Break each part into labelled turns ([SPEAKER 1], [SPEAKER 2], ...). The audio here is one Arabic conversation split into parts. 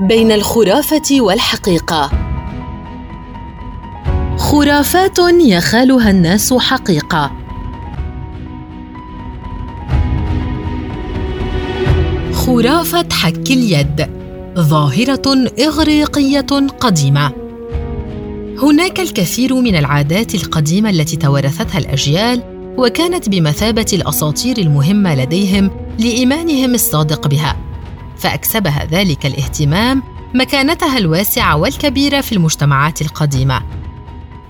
[SPEAKER 1] بين الخرافة والحقيقة. خرافات يخالها الناس حقيقة. خرافة حك اليد. ظاهرة إغريقية قديمة. هناك الكثير من العادات القديمة التي توارثتها الأجيال وكانت بمثابة الأساطير المهمة لديهم لإيمانهم الصادق بها. فأكسبها ذلك الاهتمام مكانتها الواسعة والكبيرة في المجتمعات القديمة.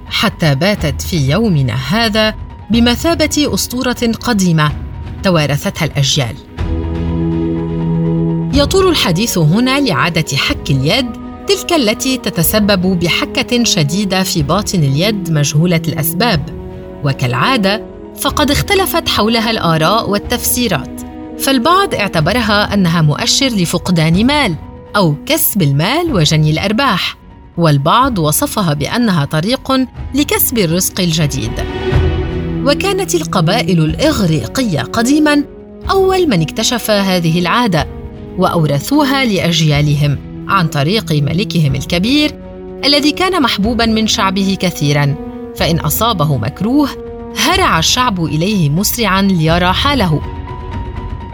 [SPEAKER 1] حتى باتت في يومنا هذا بمثابة أسطورة قديمة توارثتها الأجيال. يطول الحديث هنا لعادة حك اليد تلك التي تتسبب بحكة شديدة في باطن اليد مجهولة الأسباب. وكالعادة فقد اختلفت حولها الآراء والتفسيرات. فالبعض اعتبرها أنها مؤشر لفقدان مال أو كسب المال وجني الأرباح والبعض وصفها بأنها طريق لكسب الرزق الجديد. وكانت القبائل الإغريقية قديما أول من اكتشف هذه العادة وأورثوها لأجيالهم عن طريق ملكهم الكبير الذي كان محبوبا من شعبه كثيرا. فإن أصابه مكروه هرع الشعب إليه مسرعا ليرى حاله.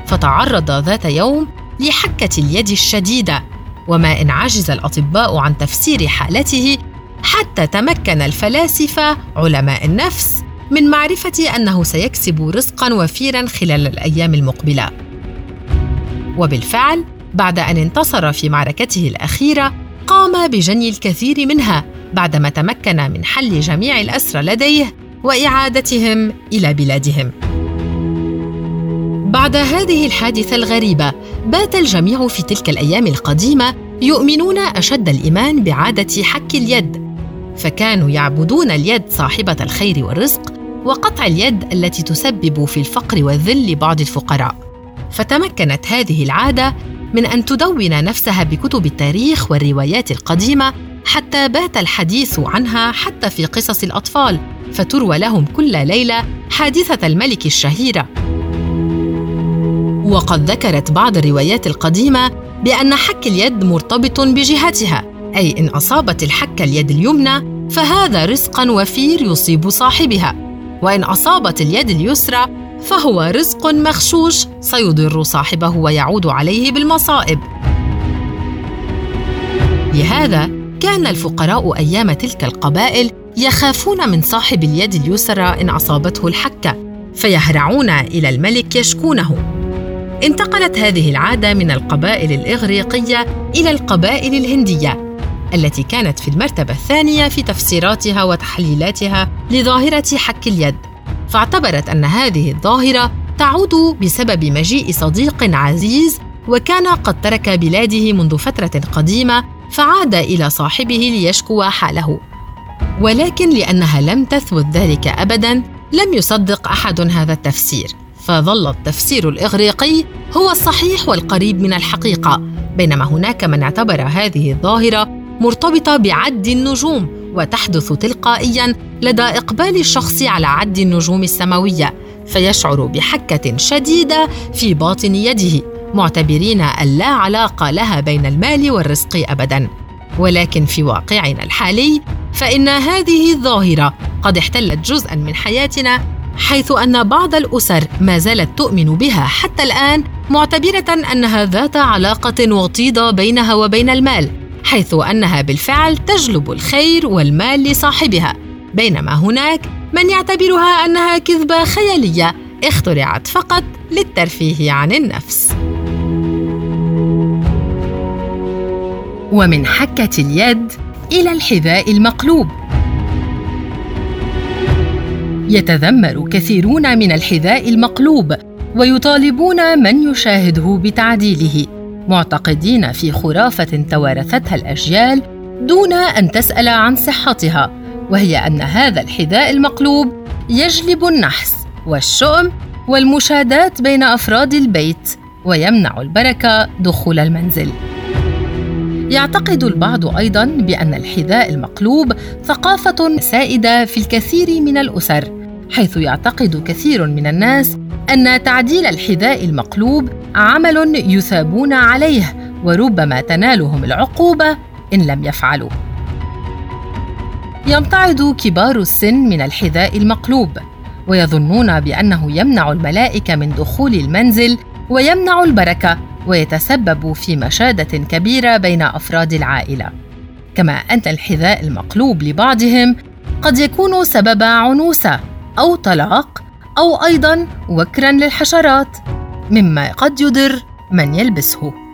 [SPEAKER 1] فتعرض ذات يوم لحكة اليد الشديدة وما إن عجز الأطباء عن تفسير حالته حتى تمكن الفلاسفة علماء النفس من معرفة أنه سيكسب رزقا وفيرا خلال الأيام المقبلة. وبالفعل بعد أن انتصر في معركته الأخيرة قام بجني الكثير منها بعدما تمكن من حل جميع الأسرى لديه وإعادتهم إلى بلادهم. بعد هذه الحادثة الغريبة بات الجميع في تلك الأيام القديمة يؤمنون أشد الإيمان بعادة حك اليد. فكانوا يعبدون اليد صاحبة الخير والرزق وقطع اليد التي تسبب في الفقر والذل لبعض الفقراء. فتمكنت هذه العادة من أن تدون نفسها بكتب التاريخ والروايات القديمة حتى بات الحديث عنها حتى في قصص الأطفال فتروى لهم كل ليلة حادثة الملك الشهيرة. وقد ذكرت بعض الروايات القديمة بأن حك اليد مرتبط بجهتها أي إن أصابت الحكه اليد اليمنى فهذا رزقا وفير يصيب صاحبها وإن أصابت اليد اليسرى فهو رزق مغشوش سيضر صاحبه ويعود عليه بالمصائب. لهذا كان الفقراء أيام تلك القبائل يخافون من صاحب اليد اليسرى إن أصابته الحكه فيهرعون إلى الملك يشكونه. انتقلت هذه العادة من القبائل الإغريقية إلى القبائل الهندية التي كانت في المرتبة الثانية في تفسيراتها وتحليلاتها لظاهرة حك اليد. فاعتبرت أن هذه الظاهرة تعود بسبب مجيء صديق عزيز وكان قد ترك بلاده منذ فترة قديمة فعاد إلى صاحبه ليشكو حاله. ولكن لأنها لم تثبت ذلك ابدا لم يصدق أحد هذا التفسير. فظل التفسير الإغريقي هو الصحيح والقريب من الحقيقة بينما هناك من اعتبر هذه الظاهرة مرتبطة بعد النجوم وتحدث تلقائيا لدى إقبال الشخص على عد النجوم السماوية فيشعر بحكة شديدة في باطن يده معتبرين أن لا علاقة لها بين المال والرزق ابدا. ولكن في واقعنا الحالي فإن هذه الظاهرة قد احتلت جزءا من حياتنا حيث أن بعض الأسر ما زالت تؤمن بها حتى الآن معتبرة أنها ذات علاقة وطيدة بينها وبين المال حيث أنها بالفعل تجلب الخير والمال لصاحبها. بينما هناك من يعتبرها أنها كذبة خيالية اخترعت فقط للترفيه عن النفس. ومن حكة اليد إلى الحذاء المقلوب. يتذمر كثيرون من الحذاء المقلوب ويطالبون من يشاهده بتعديله. معتقدين في خرافة توارثتها الأجيال دون أن تسأل عن صحتها وهي أن هذا الحذاء المقلوب يجلب النحس والشؤم والمشادات بين أفراد البيت ويمنع البركة دخول المنزل. يعتقد البعض أيضا بأن الحذاء المقلوب ثقافة سائدة في الكثير من الأسر حيث يعتقد كثير من الناس أن تعديل الحذاء المقلوب عمل يثابون عليه وربما تنالهم العقوبة إن لم يفعلوا. يمتعض كبار السن من الحذاء المقلوب ويظنون بأنه يمنع الملائكة من دخول المنزل ويمنع البركة ويتسبب في مشادة كبيرة بين أفراد العائلة كما أن الحذاء المقلوب لبعضهم قد يكون سبب عنوسة أو طلاق أو أيضا وكرا للحشرات مما قد يضر من يلبسه.